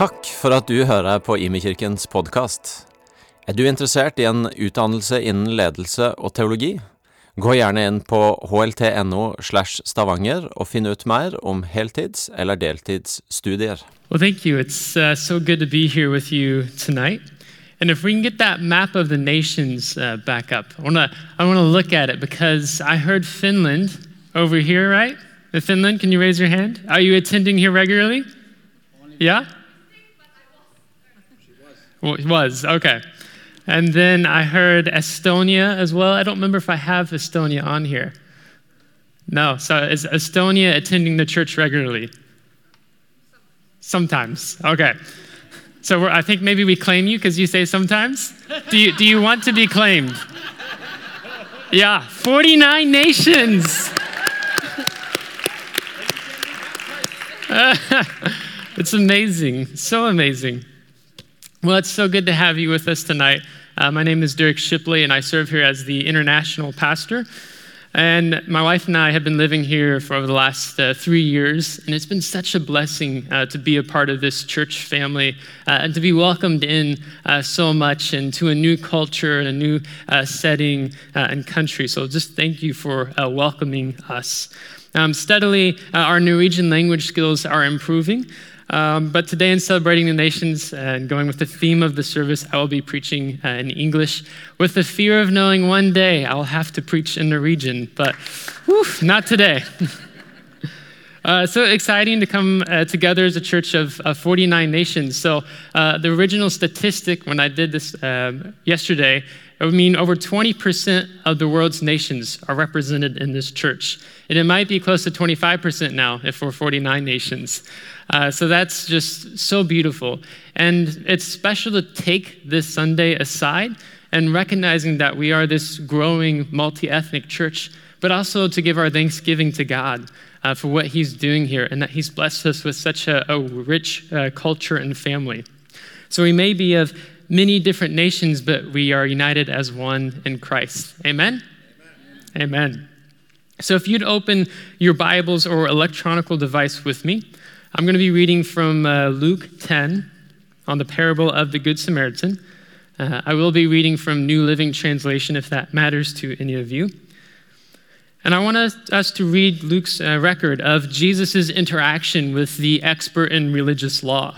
Takk for at du hører på Imekirkens podkast. Er du interessert i en utdannelse innen ledelse og teologi? Gå gjerne inn på hlt.no slash stavanger og finn ut mer om heltids- eller deltidsstudier. Well, thank you. It's uh, so good to be here with you tonight. And if we can get that map of the nations uh, back up, I want to I wanna look at it because I heard Finland over here, right? In Finland, can you raise your hand? Are you attending here regularly? Yeah? It was, okay. And then I heard Estonia as well. I don't remember if I have Estonia on here. No, so is Estonia attending the church regularly? Sometimes. Okay. So I think maybe we claim you because you say sometimes. Do you, do you want to be claimed? Yeah, 49 nations. it's amazing, so amazing. Well, it's so good to have you with us tonight. Uh, my name is Derrick Shipley, and I serve here as the international pastor. And my wife and I have been living here for over the last uh, three years, and it's been such a blessing uh, to be a part of this church family uh, and to be welcomed in uh, so much into a new culture and a new uh, setting and country. So just thank you for welcoming us. Um, steadily, our Norwegian language skills are improving. Um, but today, in celebrating the nations and going with the theme of the service, I will be preaching uh, in English with the fear of knowing one day I'll have to preach in Norwegian, but whew, not today. Uh, so exciting to come uh, together as a church of, 49 nations. So, uh, the original statistic when I did this um, yesterday, would mean over 20% of the world's nations are represented in this church. And it might be close to 25% now if we're 49 nations. Uh, so that's just so beautiful. And it's special to take this Sunday aside and recognizing that we are this growing multi ethnic church, but also to give our thanksgiving to God. Uh, for what he's doing here, and that he's blessed us with such a, a rich uh, culture and family. So we may be of many different nations, but we are united as one in Christ. Amen? Amen. Amen. So if you'd open your Bibles or electronic device with me, I'm going to be reading from uh, Luke 10 on the parable of the Good Samaritan. Uh, I will be reading from New Living Translation if that matters to any of you. And I want us, to read Luke's uh, record of Jesus' interaction with the expert in religious law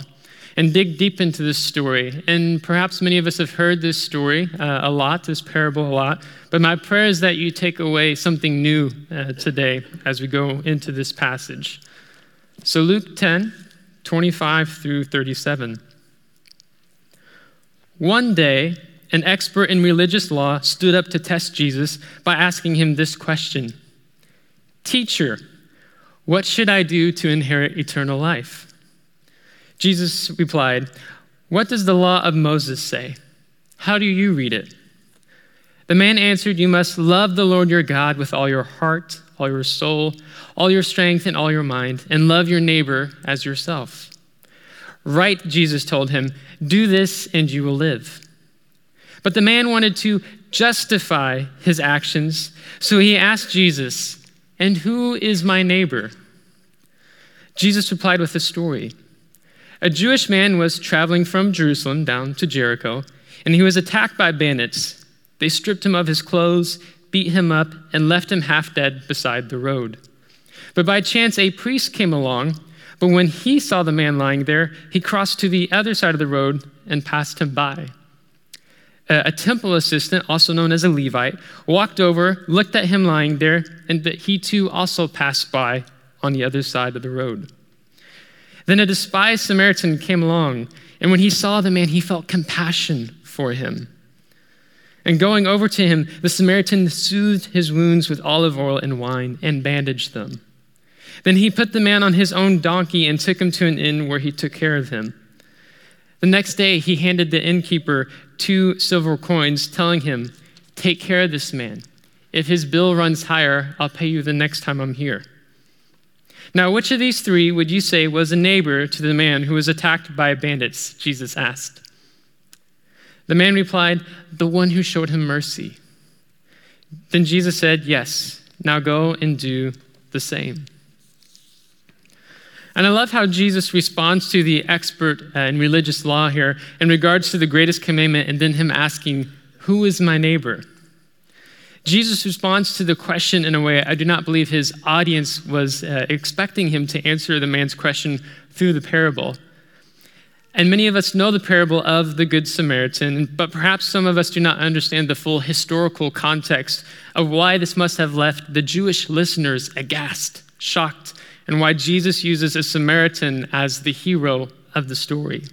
and dig deep into this story. And perhaps many of us have heard this story uh, a lot, this parable a lot, but my prayer is that you take away something new uh, today as we go into this passage. So, Luke 10, 25 through 37. One day, an expert in religious law stood up to test Jesus by asking him this question Teacher, what should I do to inherit eternal life? Jesus replied, What does the law of Moses say? How do you read it? The man answered, You must love the Lord your God with all your heart all your soul, all your strength, and all your mind, and love your neighbor as yourself. Right, Jesus told him, do this and you will live. But the man wanted to justify his actions, so he asked Jesus, And who is my neighbor? Jesus replied with a story. A Jewish man was traveling from Jerusalem down to Jericho, and he was attacked by bandits. They stripped him of his clothes beat him up, and left him half dead beside the road. But by chance, a priest came along. But when he saw the man lying there, he crossed to the other side of the road and passed him by. A temple assistant, also known as a Levite, walked over, looked at him lying there, and he too also passed by on the other side of the road. Then a despised Samaritan came along, and when he saw the man, he felt compassion for him. And going over to him, the Samaritan soothed his wounds with olive oil and wine and bandaged them. Then he put the man on his own donkey and took him to an inn where he took care of him. The next day, he handed the innkeeper two silver coins, telling him, Take care of this man. If his bill runs higher, I'll pay you the next time I'm here. Now, which of these three would you say was a neighbor to the man who was attacked by bandits? Jesus asked. The man replied, The one who showed him mercy. Then Jesus said, Yes, now go and do the same. And I love how Jesus responds to the expert uh, in religious law here in regards to the greatest commandment and then him asking, Who is my neighbor? Jesus responds to the question in a way I do not believe his audience was uh, expecting him to answer the man's question through the parable. And many of us know the parable of the Good Samaritan, but perhaps some of us do not understand the full historical context of why this must have left the Jewish listeners aghast, shocked, and why Jesus uses a Samaritan as the hero of the story.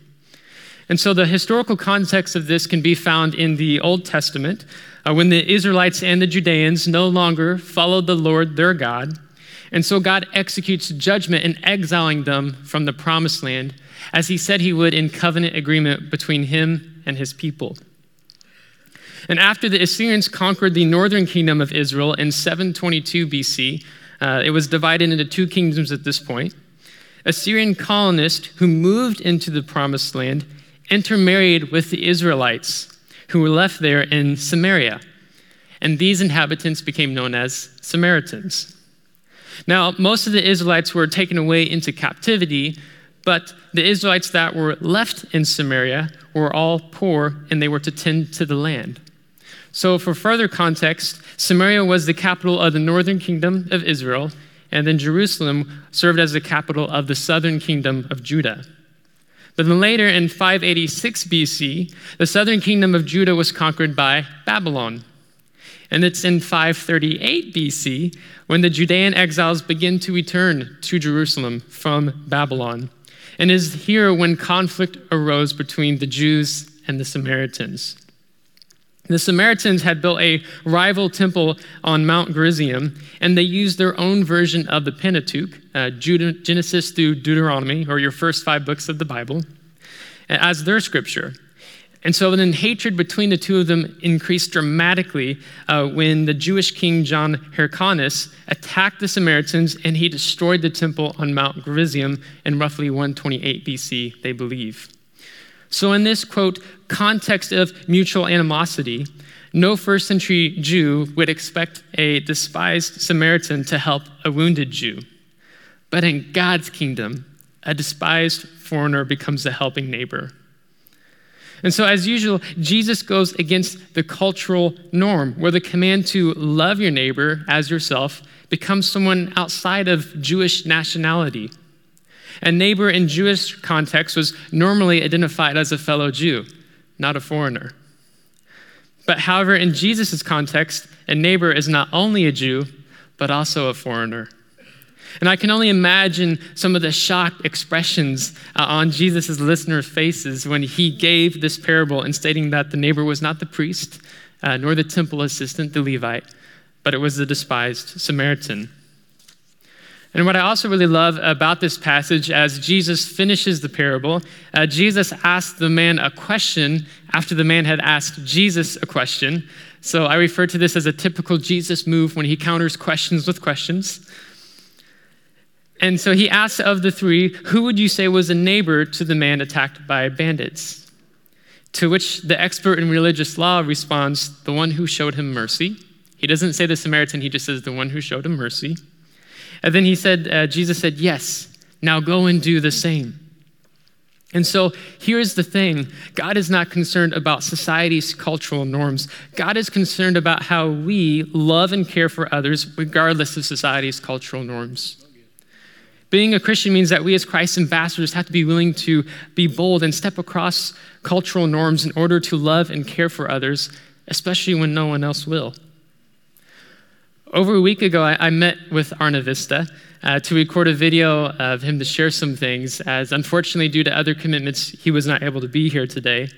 And so the historical context of this can be found in the Old Testament uh, when the Israelites and the Judeans no longer followed the Lord their God. And so God executes judgment in exiling them from the promised land, as he said he would in covenant agreement between him and his people. And after the Assyrians conquered the northern kingdom of Israel in 722 BC, uh, it was divided into two kingdoms at this point. Assyrian colonists who moved into the promised land intermarried with the Israelites who were left there in Samaria. And these inhabitants became known as Samaritans. Now, most of the Israelites were taken away into captivity, but the Israelites that were left in Samaria were all poor and they were to tend to the land. So, for further context, Samaria was the capital of the northern kingdom of Israel, and then Jerusalem served as the capital of the southern kingdom of Judah. But then later in 586 BC, the southern kingdom of Judah was conquered by Babylon. And it's in 538 BC when the Judean exiles begin to return to Jerusalem from Babylon. And is here when conflict arose between the Jews and the Samaritans. The Samaritans had built a rival temple on Mount Gerizim, and they used their own version of the Pentateuch, uh, Genesis through Deuteronomy, or your first five books of the Bible, as their scripture. And so then hatred between the two of them increased dramatically uh, when the Jewish king John Hyrcanus attacked the Samaritans and he destroyed the temple on Mount Gerizim in roughly 128 BC, they believe. So, in this quote, context of mutual animosity, no first century Jew would expect a despised Samaritan to help a wounded Jew. But in God's kingdom, a despised foreigner becomes a helping neighbor. And so, as usual, Jesus goes against the cultural norm where the command to love your neighbor as yourself becomes someone outside of Jewish nationality. A neighbor in Jewish context was normally identified as a fellow Jew, not a foreigner. But however, in Jesus' context, a neighbor is not only a Jew, but also a foreigner. And I can only imagine some of the shocked expressions uh, on Jesus' listeners' faces when he gave this parable in stating that the neighbor was not the priest, uh, nor the temple assistant, the Levite, but it was the despised Samaritan. And what I also really love about this passage, as Jesus finishes the parable, uh, Jesus asked the man a question after the man had asked Jesus a question. So I refer to this as a typical Jesus move when he counters questions with questions. And so he asks of the three, who would you say was a neighbor to the man attacked by bandits? To which the expert in religious law responds, the one who showed him mercy. He doesn't say the Samaritan, he just says the one who showed him mercy. And then he said, uh, Jesus said, Yes, now go and do the same. And so here's the thing God is not concerned about society's cultural norms. God is concerned about how we love and care for others, regardless of society's cultural norms. Being a Christian means that we, as Christ's ambassadors, have to be willing to be bold and step across cultural norms in order to love and care for others, especially when no one else will. Over a week ago, I, I met with Arna Vista uh, to record a video of him to share some things, as unfortunately, due to other commitments, he was not able to be here today.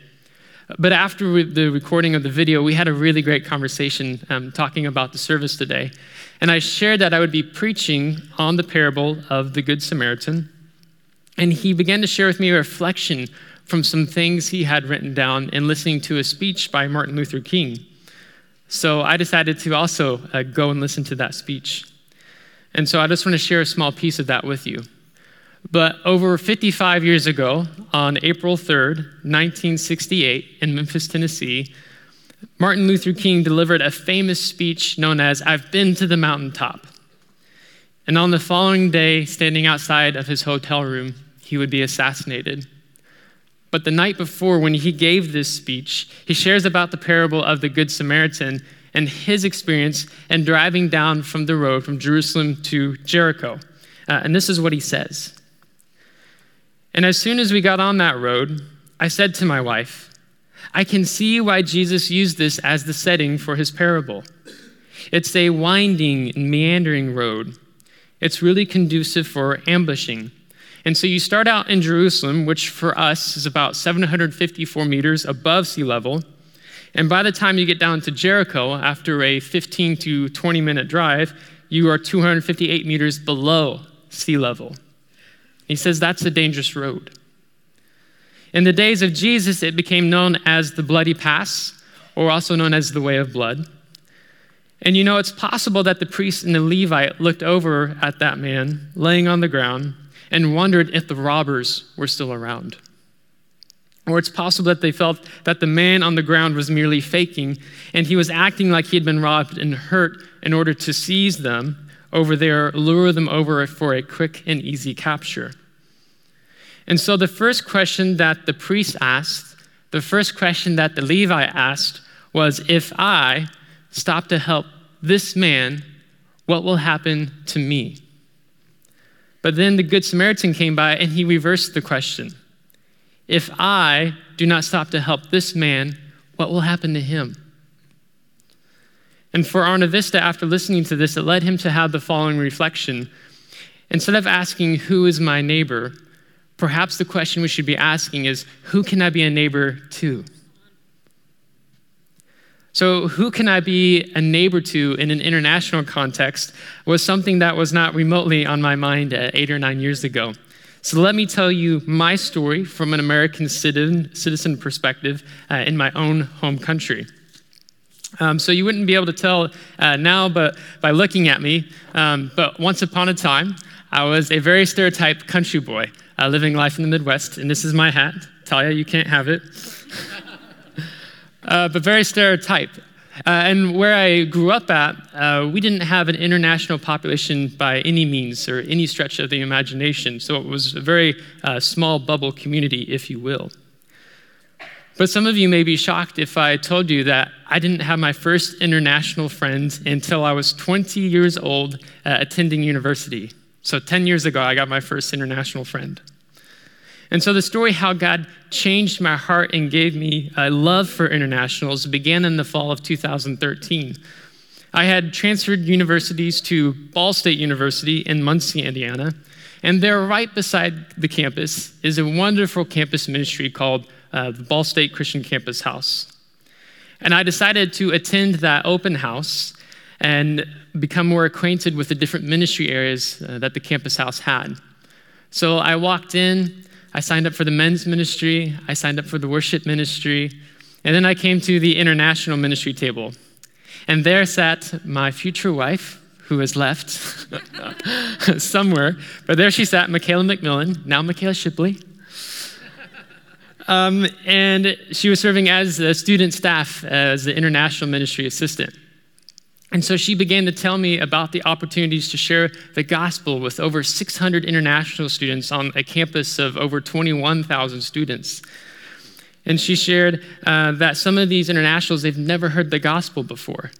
But after the recording of the video, we had a really great conversation um, talking about the service today. And I shared that I would be preaching on the parable of the Good Samaritan. And he began to share with me a reflection from some things he had written down in listening to a speech by Martin Luther King. So I decided to also uh, go and listen to that speech. And so I just want to share a small piece of that with you. But over 55 years ago, on April 3rd, 1968, in Memphis, Tennessee, Martin Luther King delivered a famous speech known as I've Been to the Mountaintop. And on the following day, standing outside of his hotel room, he would be assassinated. But the night before, when he gave this speech, he shares about the parable of the Good Samaritan and his experience in driving down from the road from Jerusalem to Jericho. Uh, and this is what he says. And as soon as we got on that road, I said to my wife, I can see why Jesus used this as the setting for his parable. It's a winding and meandering road. It's really conducive for ambushing. And so you start out in Jerusalem, which for us is about 754 meters above sea level. And by the time you get down to Jericho, after a 15 to 20 minute drive, you are 258 meters below sea level. He says that's a dangerous road. In the days of Jesus, it became known as the Bloody Pass, or also known as the Way of Blood. And you know, it's possible that the priest and the Levite looked over at that man laying on the ground and wondered if the robbers were still around. Or it's possible that they felt that the man on the ground was merely faking and he was acting like he had been robbed and hurt in order to seize them over there, lure them over for a quick and easy capture. And so the first question that the priest asked, the first question that the Levite asked was If I stop to help this man, what will happen to me? But then the Good Samaritan came by and he reversed the question If I do not stop to help this man, what will happen to him? And for Arnavista, after listening to this, it led him to have the following reflection. Instead of asking, Who is my neighbor? perhaps the question we should be asking is, Who can I be a neighbor to? So, who can I be a neighbor to in an international context was something that was not remotely on my mind eight or nine years ago. So, let me tell you my story from an American citizen, perspective uh, in my own home country. Um, so, you wouldn't be able to tell uh, now but by looking at me, um, but once upon a time, I was a very stereotyped country boy uh, living life in the Midwest, and this is my hat. Talia, you can't have it. Uh, but very stereotyped. Uh, and where I grew up at, uh, we didn't have an international population by any means or any stretch of the imagination. So it was a very uh, small bubble community, if you will. But some of you may be shocked if I told you that I didn't have my first international friend until I was 20 years old uh, attending university. So 10 years ago, I got my first international friend. And so the story how God changed my heart and gave me a love for internationals began in the fall of 2013. I had transferred universities to Ball State University in Muncie, Indiana, and there, right beside the campus, is a wonderful campus ministry called uh, the Ball State Christian Campus House. And I decided to attend that open house and become more acquainted with the different ministry areas uh, that the campus house had. So I walked in, I signed up for the men's ministry, I signed up for the worship ministry, and then I came to the international ministry table. And there sat my future wife, who has left somewhere, but there she sat, Michaela McMillan, now Michaela Shipley. Um, and she was serving as a student staff as the international ministry assistant. And so she began to tell me about the opportunities to share the gospel with over 600 international students on a campus of over 21,000 students. And she shared uh, that some of these internationals, they've never heard the gospel before.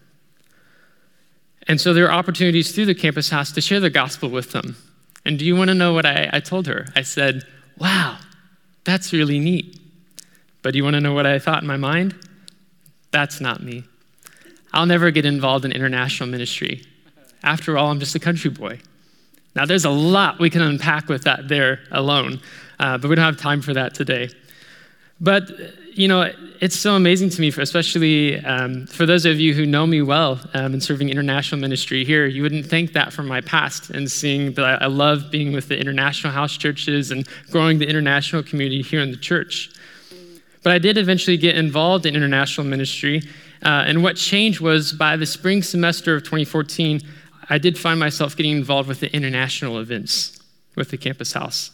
And so there are opportunities through the campus house to share the gospel with them. And do you want to know what I, I told her? I said, wow, that's really neat. But do you want to know what I thought in my mind? That's not me. I'll never get involved in international ministry. After all, I'm just a country boy. Now, there's a lot we can unpack with that there alone, uh, but we don't have time for that today. But, you know, it's so amazing to me, for, especially um, for those of you who know me well um, in serving international ministry here. You wouldn't think that from my past and seeing that I love being with the international house churches and growing the international community here in the church. But I did eventually get involved in international ministry uh, and what changed was by the spring semester of 2014, I did find myself getting involved with the international events with the campus house.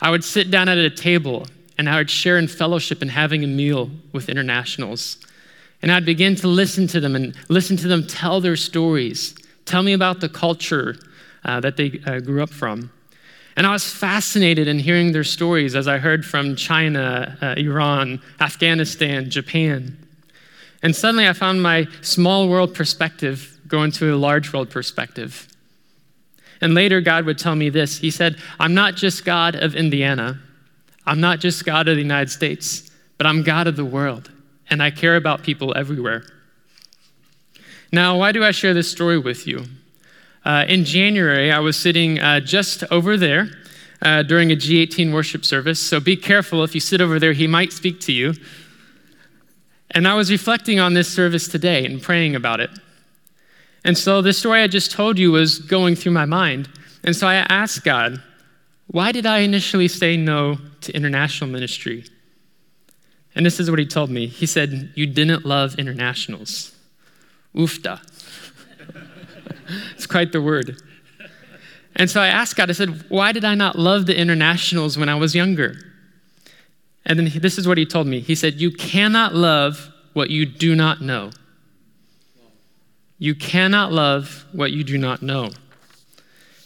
I would sit down at a table and I would share in fellowship and having a meal with internationals. And I'd begin to listen to them and listen to them tell their stories, tell me about the culture, uh, that they uh, grew up from. And I was fascinated in hearing their stories as I heard from China, uh, Iran, Afghanistan, Japan. And suddenly I found my small world perspective go into a large world perspective. And later, God would tell me this He said, I'm not just God of Indiana, I'm not just God of the United States, but I'm God of the world, and I care about people everywhere. Now, why do I share this story with you? Uh, in January, I was sitting uh, just over there uh, during a G18 worship service, so be careful if you sit over there, he might speak to you. And I was reflecting on this service today and praying about it. And so the story I just told you was going through my mind. And so I asked God, why did I initially say no to international ministry? And this is what he told me. He said, You didn't love internationals. Oofta. it's quite the word. And so I asked God, I said, Why did I not love the internationals when I was younger? And then this is what he told me. He said, You cannot love what you do not know. You cannot love what you do not know.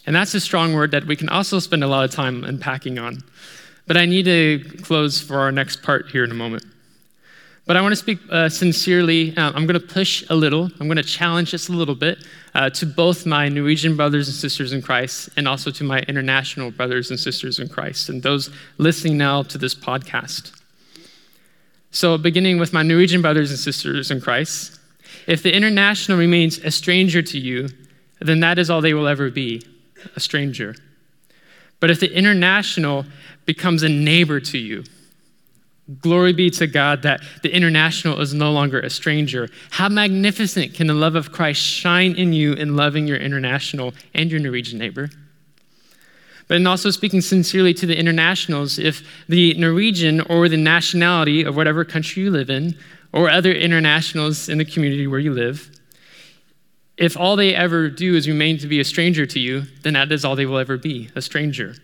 And that's a strong word that we can also spend a lot of time unpacking on. But I need to close for our next part here in a moment. But I want to speak uh, sincerely. Uh, I'm going to push a little, I'm going to challenge just a little bit uh, to both my Norwegian brothers and sisters in Christ and also to my international brothers and sisters in Christ and those listening now to this podcast. So, beginning with my Norwegian brothers and sisters in Christ, if the international remains a stranger to you, then that is all they will ever be a stranger. But if the international becomes a neighbor to you, glory be to God that the international is no longer a stranger. How magnificent can the love of Christ shine in you in loving your international and your Norwegian neighbor? But in also speaking sincerely to the internationals, if the Norwegian or the nationality of whatever country you live in or other internationals in the community where you live, if all they ever do is remain to be a stranger to you, then that is all they will ever be a stranger.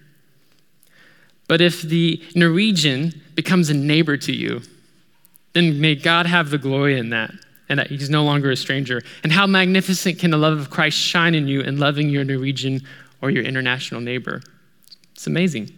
But if the Norwegian becomes a neighbor to you, then may God have the glory in that and that he's no longer a stranger. And how magnificent can the love of Christ shine in you in loving your Norwegian or your international neighbor? It's amazing.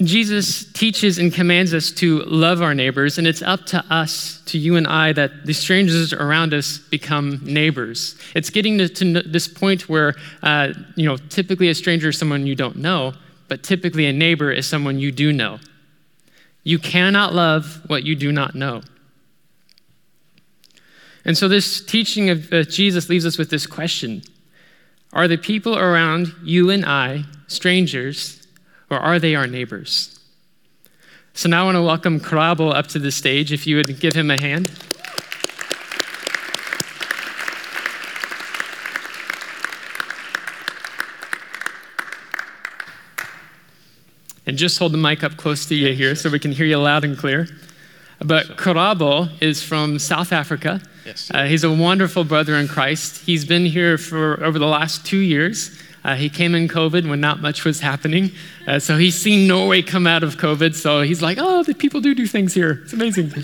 Jesus teaches and commands us to love our neighbors, and it's up to us, to you and I, that the strangers around us become neighbors. It's getting to, to this point where, uh, you know, typically a stranger is someone you don't know, but typically a neighbor is someone you do know. You cannot love what you do not know. And so, this teaching of Jesus leaves us with this question Are the people around you and I strangers? or are they our neighbors? So now I want to welcome Karabo up to the stage. If you would give him a hand. And just hold the mic up close to you here so we can hear you loud and clear. But Karabo is from South Africa. Yes. Uh, he's a wonderful brother in Christ. He's been here for over the last two years. Uh, he came in COVID when not much was happening. Uh, so he's seen Norway come out of COVID. So he's like, oh, the people do do things here. It's amazing.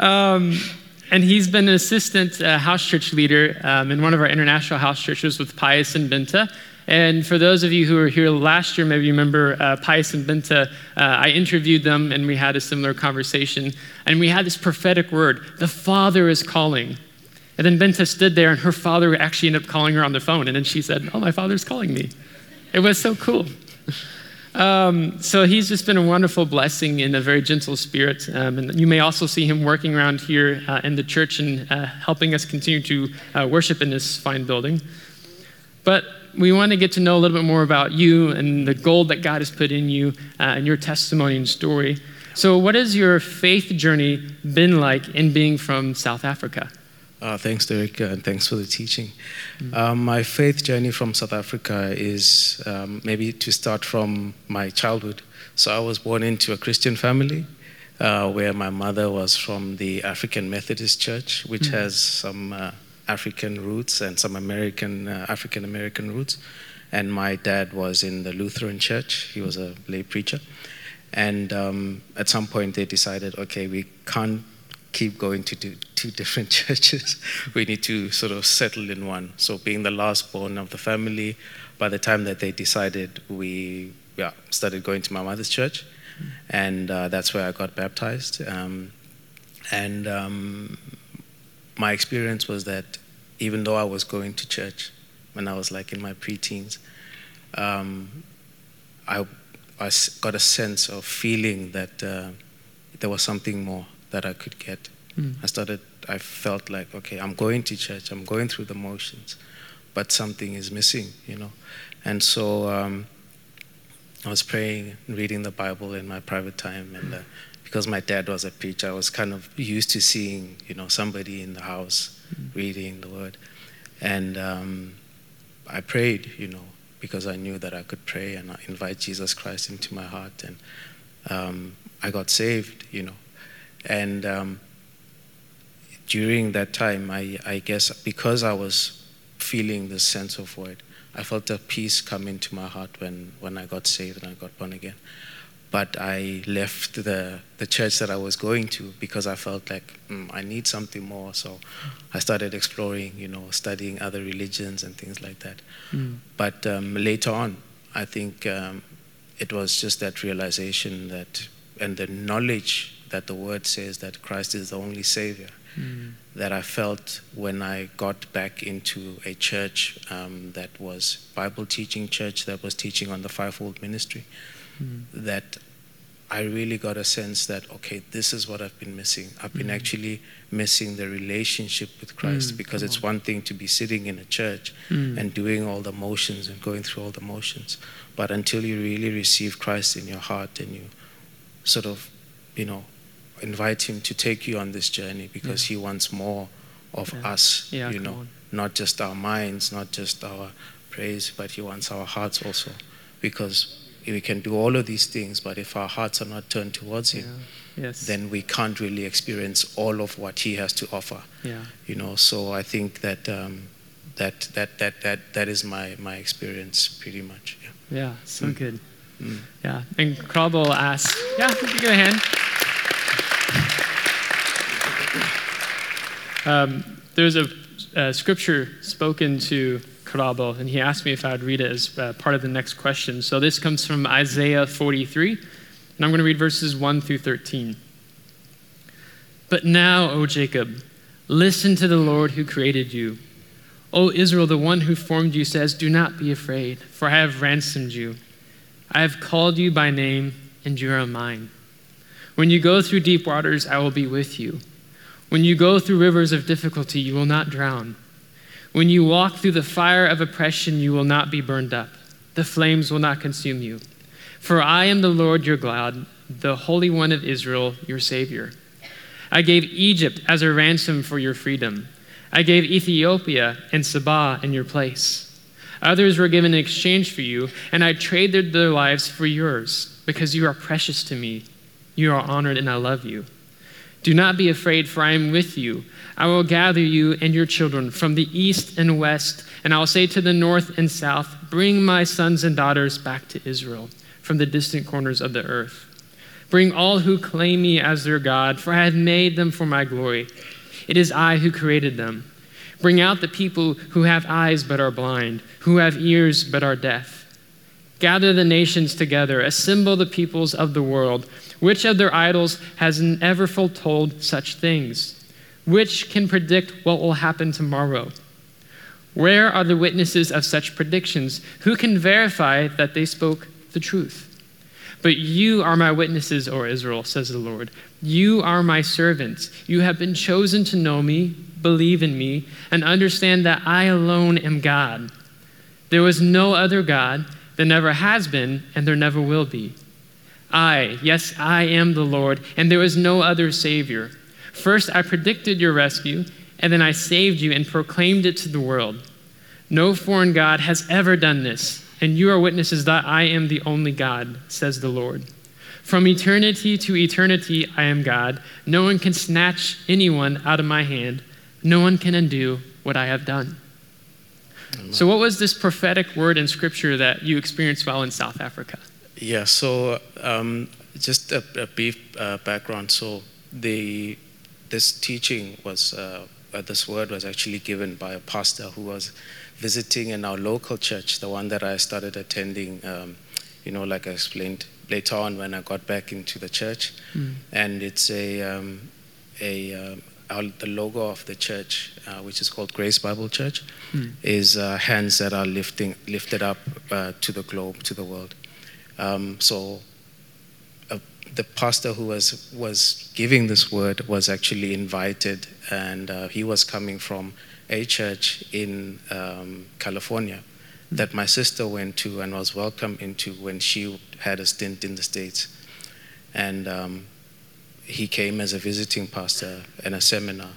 Um, and he's been an assistant uh, house church leader um, in one of our international house churches with Pius and Binta. And for those of you who were here last year, maybe you remember uh, Pius and Binta, uh, I interviewed them and we had a similar conversation. And we had this prophetic word the Father is calling. And then Binta stood there, and her father actually ended up calling her on the phone. And then she said, Oh, my father's calling me. It was so cool. Um, so he's just been a wonderful blessing in a very gentle spirit. Um, and you may also see him working around here uh, in the church and uh, helping us continue to uh, worship in this fine building. But we want to get to know a little bit more about you and the gold that God has put in you uh, and your testimony and story. So, what has your faith journey been like in being from South Africa? Uh, thanks, Derrick, and thanks for the teaching. Mm-hmm. Um, my faith journey from South Africa is um, maybe to start from my childhood. So I was born into a Christian family uh, where my mother was from the African Methodist Church, which mm-hmm. has some uh, African roots and some American uh, African American roots. And my dad was in the Lutheran Church. He was a lay preacher. And um, at some point, they decided, okay, we can't keep going to do two different churches. we need to sort of settle in one. So, being the last born of the family, by the time that they decided, we yeah, started going to my mother's church, and uh, that's where I got baptized. Um, and um, my experience was that even though I was going to church when I was like in my preteens, um, I, I got a sense of feeling that uh, there was something more that I could get. Mm. I started, I felt like, okay, I'm going to church, I'm going through the motions, but something is missing, you know. And so um, I was praying and reading the Bible in my private time, and uh, because my dad was a preacher, I was kind of used to seeing, you know, somebody in the house mm. reading the Word, and um, I prayed, you know, because I knew that I could pray and invite Jesus Christ into my heart, and um, I got saved, you know, and um, during that time, I, I guess because I was feeling the sense of Word, I felt a peace come into my heart when, when I got saved and I got born again but I left the, the church that I was going to because I felt like mm, I need something more. So I started exploring, you know, studying other religions and things like that. Mm. But um, later on, I think um, it was just that realization that, and the knowledge that the word says that Christ is the only Savior. Mm. That I felt when I got back into a church um, that was Bible teaching church that was teaching on the fivefold ministry, mm. that I really got a sense that, okay, this is what I've been missing. I've been mm. actually missing the relationship with Christ mm, because it's on. one thing to be sitting in a church mm. and doing all the motions and going through all the motions. But until you really receive Christ in your heart and you sort of, you know, invite Him to take you on this journey because yeah. He wants more of yeah. us, yeah, you know, on. not just our minds, not just our praise, but He wants our hearts also because we can do all of these things, but if our hearts are not turned towards Him, yeah. yes. then we can't really experience all of what He has to offer. Yeah. You know, so I think that um, that that that that that is my my experience pretty much. Yeah, yeah so mm. good. Mm. Yeah, and Karabo asks, yeah, give you a hand. Um, there's a, a scripture spoken to And he asked me if I would read it as uh, part of the next question. So this comes from Isaiah 43, and I'm going to read verses 1 through 13. But now, O Jacob, listen to the Lord who created you. O Israel, the one who formed you says, Do not be afraid, for I have ransomed you. I have called you by name, and you are mine. When you go through deep waters, I will be with you. When you go through rivers of difficulty, you will not drown. When you walk through the fire of oppression, you will not be burned up. The flames will not consume you. For I am the Lord your God, the Holy One of Israel, your Savior. I gave Egypt as a ransom for your freedom. I gave Ethiopia and Seba in your place. Others were given in exchange for you, and I traded their lives for yours, because you are precious to me. You are honored, and I love you. Do not be afraid, for I am with you. I will gather you and your children from the east and west, and I will say to the north and south, Bring my sons and daughters back to Israel from the distant corners of the earth. Bring all who claim me as their God, for I have made them for my glory. It is I who created them. Bring out the people who have eyes but are blind, who have ears but are deaf. Gather the nations together, assemble the peoples of the world. Which of their idols has ever foretold such things? Which can predict what will happen tomorrow? Where are the witnesses of such predictions? Who can verify that they spoke the truth? But you are my witnesses, O Israel, says the Lord. You are my servants. You have been chosen to know me, believe in me, and understand that I alone am God. There was no other God, there never has been, and there never will be. I, yes, I am the Lord, and there is no other Savior. First, I predicted your rescue, and then I saved you and proclaimed it to the world. No foreign God has ever done this, and you are witnesses that I am the only God, says the Lord. From eternity to eternity, I am God. No one can snatch anyone out of my hand. No one can undo what I have done. So, what was this prophetic word in Scripture that you experienced while in South Africa? Yeah, so um, just a, a brief uh, background. So, the this teaching was, uh, uh, this word was actually given by a pastor who was visiting in our local church, the one that I started attending, um, you know, like I explained later on when I got back into the church. Mm. And it's a, um, a um, our, the logo of the church, uh, which is called Grace Bible Church, Mm. is uh, hands that are lifting, lifted up uh, to the globe, to the world. Um, so uh, the pastor who was, was giving this word was actually invited, and uh, he was coming from a church in um, California that my sister went to and was welcomed into when she had a stint in the States. And um, he came as a visiting pastor in a seminar,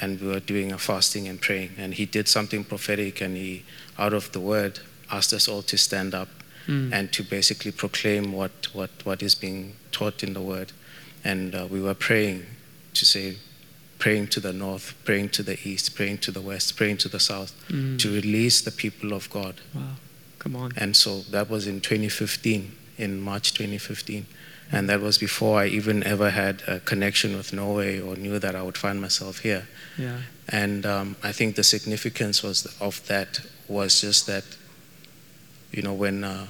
and we were doing a fasting and praying. And he did something prophetic, and he, out of the word, asked us all to stand up Mm. and to basically proclaim what, what, what is being taught in the word. And uh, we were praying to say, praying to the north, praying to the east, praying to the west, praying to the south, Mm. to release the people of God. Wow. Come on. And so that was in 2015, in March 2015. And that was before I even ever had a connection with Norway or knew that I would find myself here. Yeah. And um, I think the significance was of that was just that, you know, when uh,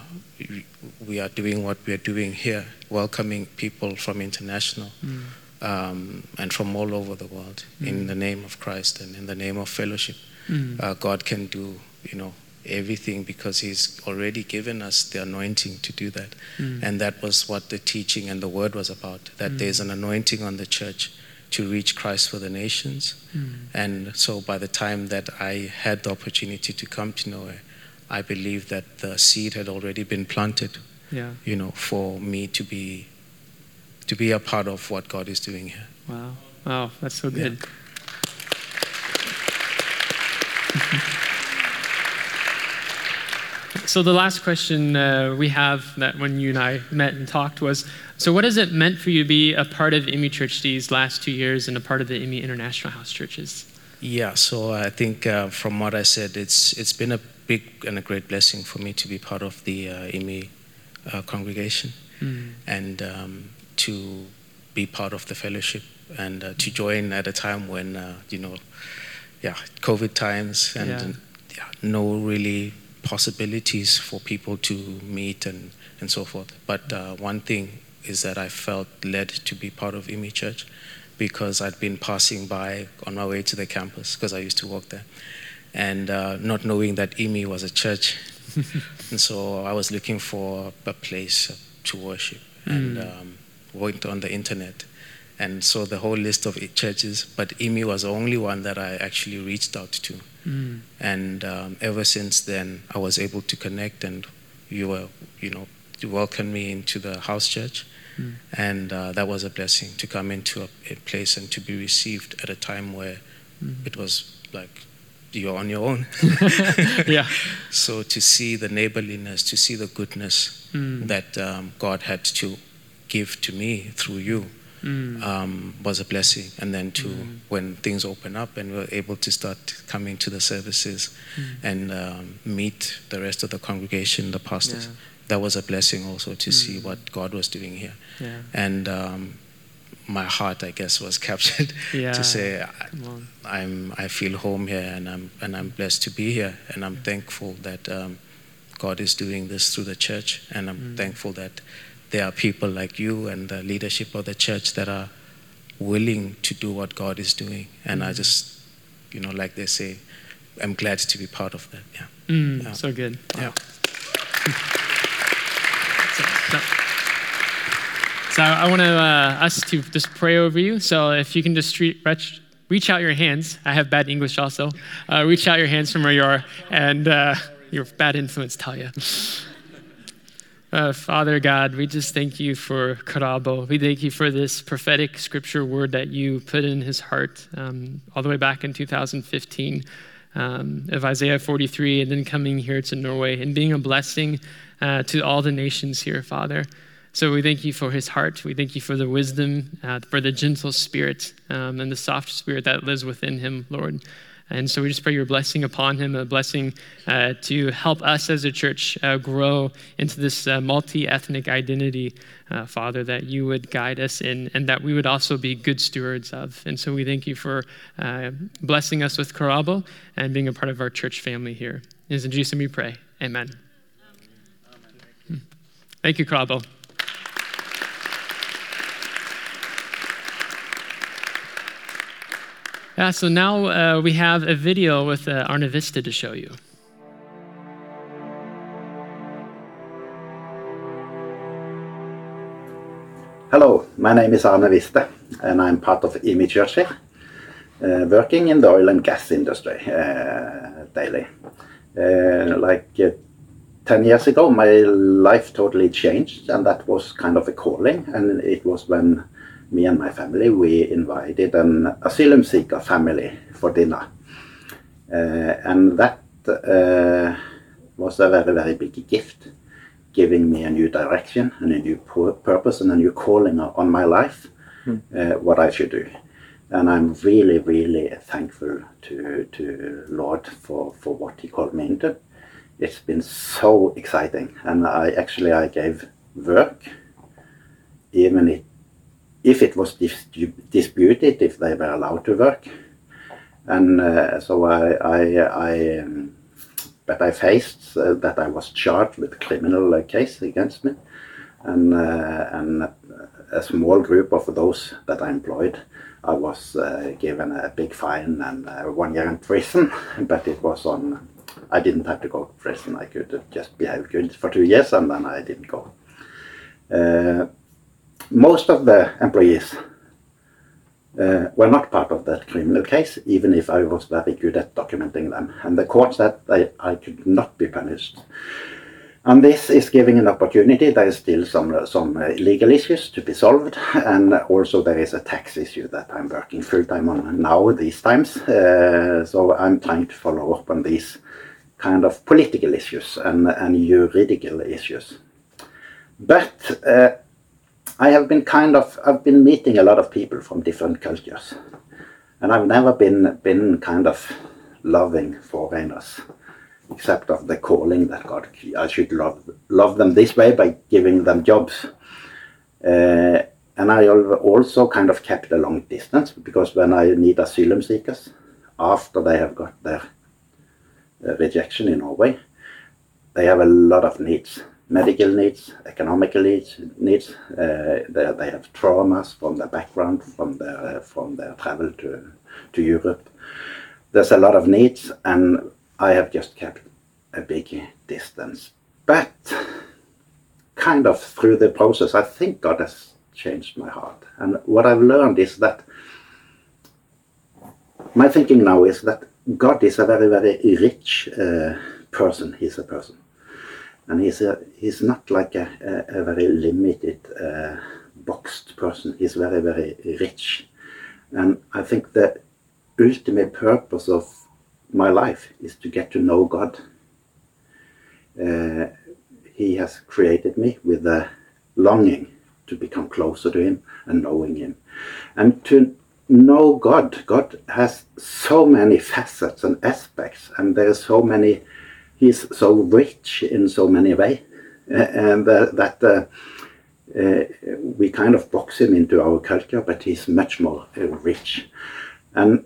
we- are doing what we are doing here, welcoming people from international Mm. um, and from all over the world in the name of Christ and in the name of fellowship, Mm. uh, God can do, you know, everything because He's already given us the anointing to do that. Mm. And that was what the teaching and the word was about that there's an anointing on the church to reach Christ for the nations. Mm. And so by the time that I had the opportunity to come to Norway, I believe that the seed had already been planted, Yeah. you know, for me to be to be a part of what God is doing here. Wow. Wow. That's so Yeah. good. So the last question uh, we have that when you and I met and talked was, so what has it meant for you to be a part of IMI Church these last two years and a part of the IMI International House Churches? Yeah, so I think uh, from what I said, it's it's been a big and a great blessing for me to be part of the uh, IMI uh, congregation Mm. and um, to be part of the fellowship and uh, to join at a time when uh, you know, yeah, COVID times and Yeah. yeah, no really possibilities for people to meet and and so forth. But uh, one thing is that I felt led to be part of IMI Church because I'd been passing by on my way to the campus because I used to work there, and uh, not knowing that IMI was a church, and so I was looking for a place to worship, and um, went on the internet, and saw the whole list of churches, but IMI was the only one that I actually reached out to, Mm. and um, ever since then I was able to connect, and you were, you know, you welcomed me into the house church. Mm. And uh, that was a blessing to come into a, a place and to be received at a time where Mm. it was like you're on your own. yeah. so to see the neighborliness, to see the goodness Mm. that um, God had to give to me through you Mm. um, was a blessing. And then to when things open up and we're able to start coming to the services and um, meet the rest of the congregation, the pastors, Yeah. that was a blessing also to see what God was doing here. Yeah. And um, my heart, I guess, was captured Yeah. to say I, I'm, I feel home here and I'm and I'm blessed to be here and I'm thankful that um, God is doing this through the church and I'm thankful that there are people like you and the leadership of the church that are willing to do what God is doing and I just you know like they say I'm glad to be part of that yeah Mm. Yeah. So good. yeah so, I want to uh, us to just pray over you. So if you can just re- reach, reach out your hands. I have bad English also. Uh, reach out your hands from where you are, and uh, your bad influence, Talia. Uh, Father God, we just thank you for Karabo. We thank you for this prophetic scripture word that you put in his heart um, all the way back in 2015 um, of Isaiah 43, and then coming here to Norway and being a blessing uh, to all the nations here, Father. So we thank you for his heart. We thank you for the wisdom, uh, for the gentle spirit, um, and the soft spirit that lives within him, Lord. And so we just pray your blessing upon him, a blessing uh, to help us as a church uh, grow into this uh, multi ethnic identity, uh, Father, that you would guide us in and that we would also be good stewards of. And so we thank you for uh, blessing us with Karabo and being a part of our church family here. It is in Jesus' name we pray. Amen. Amen. Thank you, Karabo. Yeah, so now uh, we have a video with uh, Arne Vista to show you. Hello, my name is Arne and I'm part of IMI Church uh, working in the oil and gas industry uh, daily. Uh, like uh, 10 years ago, my life totally changed, and that was kind of a calling, and it was when me and my family, we invited an asylum seeker family for dinner. Uh, and that uh, was a very, very big gift giving me a new direction and a new purpose and a new calling on my life, mm. what I should do. And I'm really, really thankful to to Lord for, for what He called me into. It's been so exciting, and I actually I gave work, even if, if it was dis disputed if they were allowed to work, and uh, so I I, I um, but I faced uh, that I was charged with a criminal uh, case against me, and uh, and a small group of those that I employed, I was given a big fine and one year in prison. But it was on. I didn't have to go to prison. I could just behave good for two years, and then I didn't go. Most of the employees uh, were not part of that criminal case, even if I was very good at documenting them. And the court said I, I could not be punished. And this is giving an opportunity. There is still some some uh, legal issues to be solved, and also there is a tax issue that I'm working full time on now these times. Uh, so I'm trying to follow up on these kind of political issues and and juridical issues. But uh, I have been kind of I've been meeting a lot of people from different cultures, and I've never been been kind of loving foreigners, except of the calling that God I should love love them this way by giving them jobs. Uh, and I also kind of kept a long distance because when I need asylum seekers, after they have got their uh, rejection in Norway, they have a lot of needs medical needs, economical needs. needs. Uh, they, they have traumas from their background, from their uh, from their travel to to Europe. There's a lot of needs, and I have just kept a big distance. But kind of through the process, I think God has changed my heart. And what I've learned is that my thinking now is that God is a very, very rich uh, person. He's a person and he's a he's not like a, a, a very limited uh, boxed person. He's very very rich, and I think the ultimate purpose of my life is to get to know God. Uh, he has created me with a longing to become closer to Him and knowing Him, and to know God. God has so many facets and aspects, and there are so many he's so rich in so many ways, and uh, that uh, uh, we kind of box him into our culture, but he's much more rich. And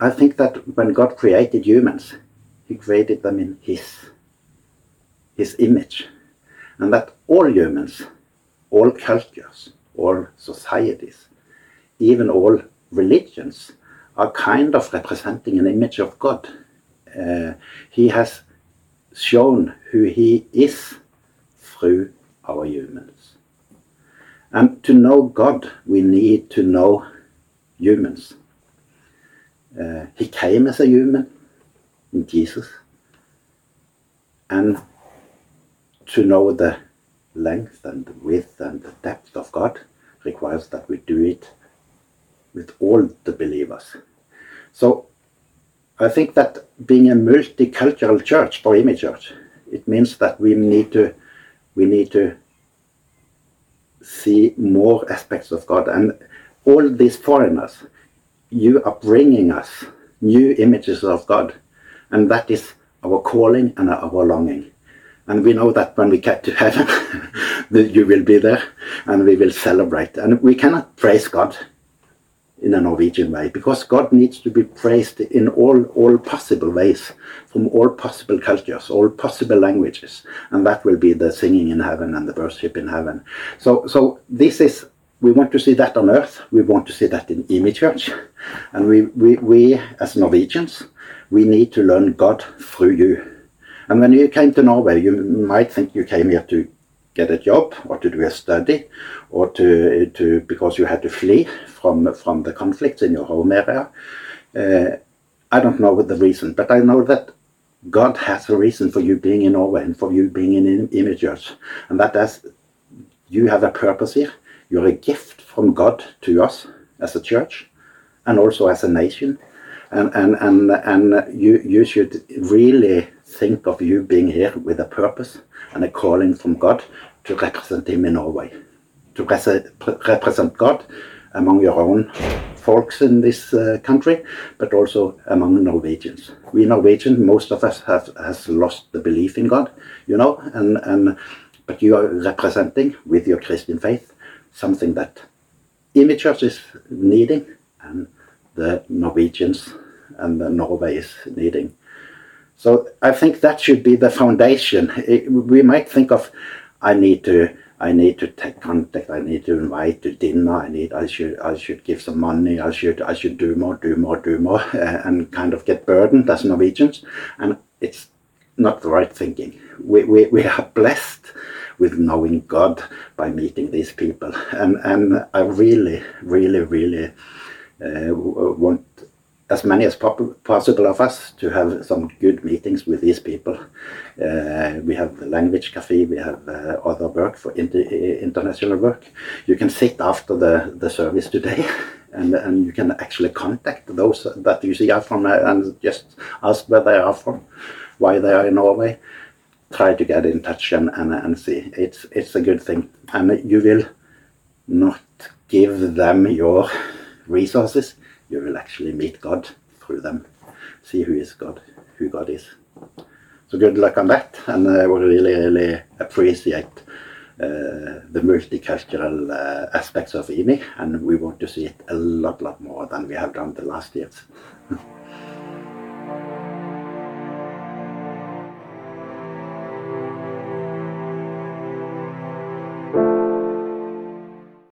I think that when God created humans, He created them in His His image, and that all humans, all cultures, all societies, even all religions, are kind of representing an image of God. Uh, he has shown who he is through our humans. And to know God, we need to know humans. Uh, he came as a human in Jesus. And to know the length and the width and the depth of God requires that we do it with all the believers. So I think that being a multicultural church for IMI Church, it means that we need to we need to see more aspects of God and all these foreigners. You are bringing us new images of God. And that is our calling and our longing. And we know that when we get to heaven, you will be there and we will celebrate. And we cannot praise God in a Norwegian way because God needs to be praised in all, all possible ways, from all possible cultures, all possible languages. And that will be the singing in heaven and the worship in heaven. So, so this is we want to see that on earth. We want to see that in IMI Church. And we, we, we, as Norwegians, we need to learn God through you. And when you came to Norway, you might think you came here to get a job or to do a study or to, to because you had to flee from, from the conflicts in your home area. Uh, I don't know what the reason, but I know that God has a reason for you being in Norway and for you being in Church. And that is, you have a purpose here you're a gift from God to us as a church and also as a nation. And, and, and, and you, you should really think of you being here with a purpose and a calling from God to represent Him in Norway, to represent God among your own folks in this uh, country, but also among Norwegians. We Norwegians, most of us have has lost the belief in God, you know, and, and but you are representing with your Christian faith something that IMI Church is needing and the Norwegians and the Norway is needing. So I think that should be the foundation. It, we might think of, I need to, I need to take contact. I need to invite to dinner. I need, I should, I should give some money. I should, I should do more, do more, do more, and kind of get burdened as Norwegians. And it's not the right thinking. We, we, we are blessed with knowing God by meeting these people. And, and I really, really, really uh, want as many as possible of us to have some good meetings with these people. Uh, we have the language cafe, we have uh, other work for inter international work. You can sit after the, the service today and, and you can actually contact those that you see are from uh, and just ask where they are from, why they are in Norway try to get in touch and, and, and see. It's, it's a good thing. And you will not give them your resources, you will actually meet God through them. See who is God, who God is. So good luck on that, and I would really, really appreciate uh, the multicultural uh, aspects of IMI, and we want to see it a lot, lot more than we have done the last years.